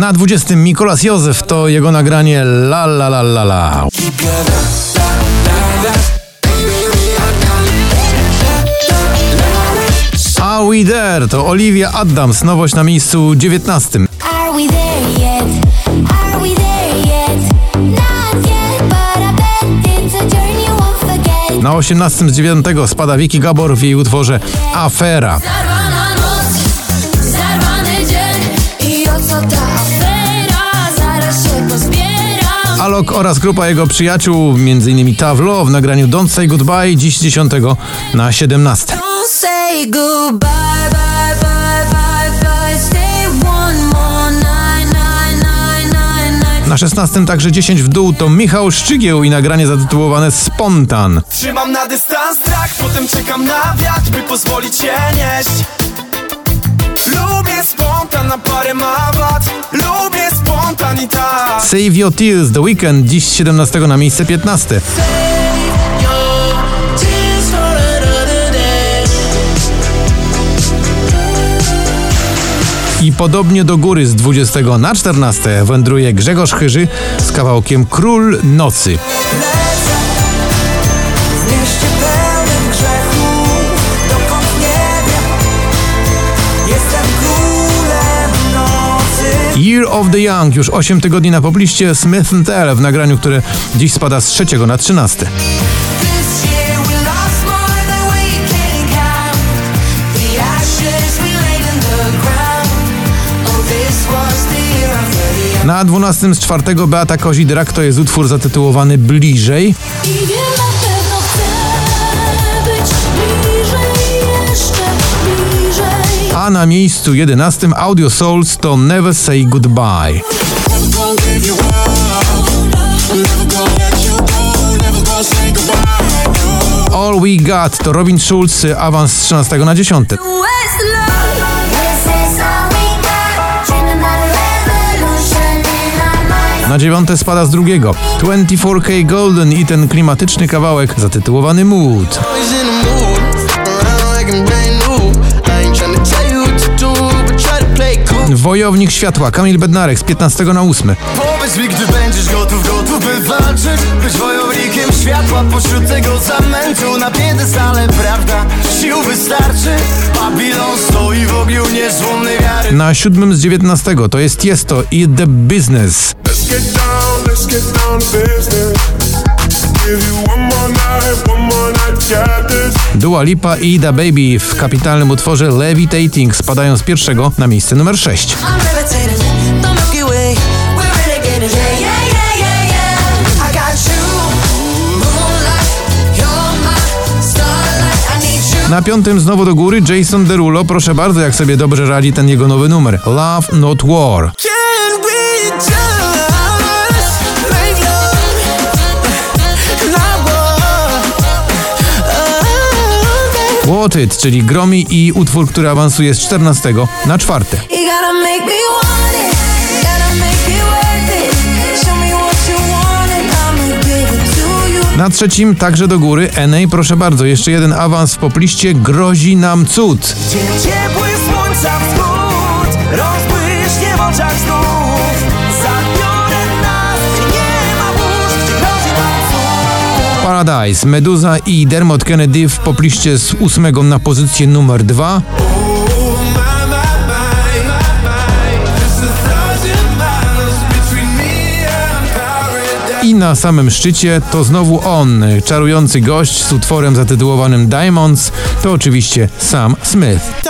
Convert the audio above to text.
Na 20 Mikolas Józef to jego nagranie La La La La La. Are We There to Olivia Adams, nowość na miejscu 19. Are we there yet? Are we there yet? Not yet, but I bet it's a journey you won't forget. Na 18 z 9 spada Vicky Gabor w jej utworze Afera. Zarwana noc, zarwany dzień i o co ta Alok oraz grupa jego przyjaciół, m.in. Tavlo w nagraniu Don't Say Goodbye dziś 10 na 17. Don't say goodbye, bye, bye, bye, bye. Stay one more night, night, night, night, night. Na 16 także 10 w dół to Michał Szczygieł i nagranie zatytułowane Spontan. Trzymam na dystans strach, potem czekam na wiatr, by pozwolić się nieść Lubię spontan, na parę ma Save Your Tears The Weekend dziś 17 na miejsce 15. I podobnie do góry z 20 na 14 wędruje Grzegorz Chyży z kawałkiem Król Nocy. Year of the Young już 8 tygodni na pobliście Smith Tell w nagraniu, które dziś spada z 3 na 13. This year we lost more than we can count The ashes we laid in the ground Oh, this was the year of the young Na 12 z 4 Beata Kozidrak to jest utwór zatytułowany Bliżej. Na miejscu 11 Audio Souls to Never Say Goodbye. All We Got to Robin Schulz, awans z 13 na 10. West love. This is all we got. Dreaming about a revolution in our minds. Na 9 spada z drugiego 24K Golden i ten klimatyczny kawałek zatytułowany Mood. Wojownik Światła Kamil Bednarek z 15 na 8. Powiedz mi, gdy będziesz gotów, gotów by walczyć Być wojownikiem światła pośród tego zamętu Na piedestale, prawda, sił wystarczy Babilon stoi w ogniu niezłomnej wiary Na 7 z 19 to jest Tiesto i The Business. Let's get down, let's get down to business. Give you one Dua Lipa i Da Baby w kapitalnym utworze Levitating spadają z pierwszego na miejsce numer 6. I'm levitating, the Milky Way. We're renegading. Yeah, yeah, yeah, yeah, yeah. I got you, moonlight. You're my starlight. I need you. Na piątym znowu do góry Jason Derulo, proszę bardzo jak sobie dobrze radzi ten jego nowy numer Love Not War. What It, czyli Gromi i utwór, który awansuje z 14 na czwarte. You gotta make me want it. Gotta make it worth it. Show me what you want and I'ma give it to you. Na trzecim także do góry NA, proszę bardzo, jeszcze jeden awans w popliście Grozi nam cud. Ciepły słońca wschód rozbłyśnie w oczach znów. Paradise, Meduza i Dermot Kennedy w popliście z ósmego na pozycję numer dwa. I na samym szczycie to znowu on, czarujący gość z utworem zatytułowanym Diamonds, to oczywiście Sam Smith.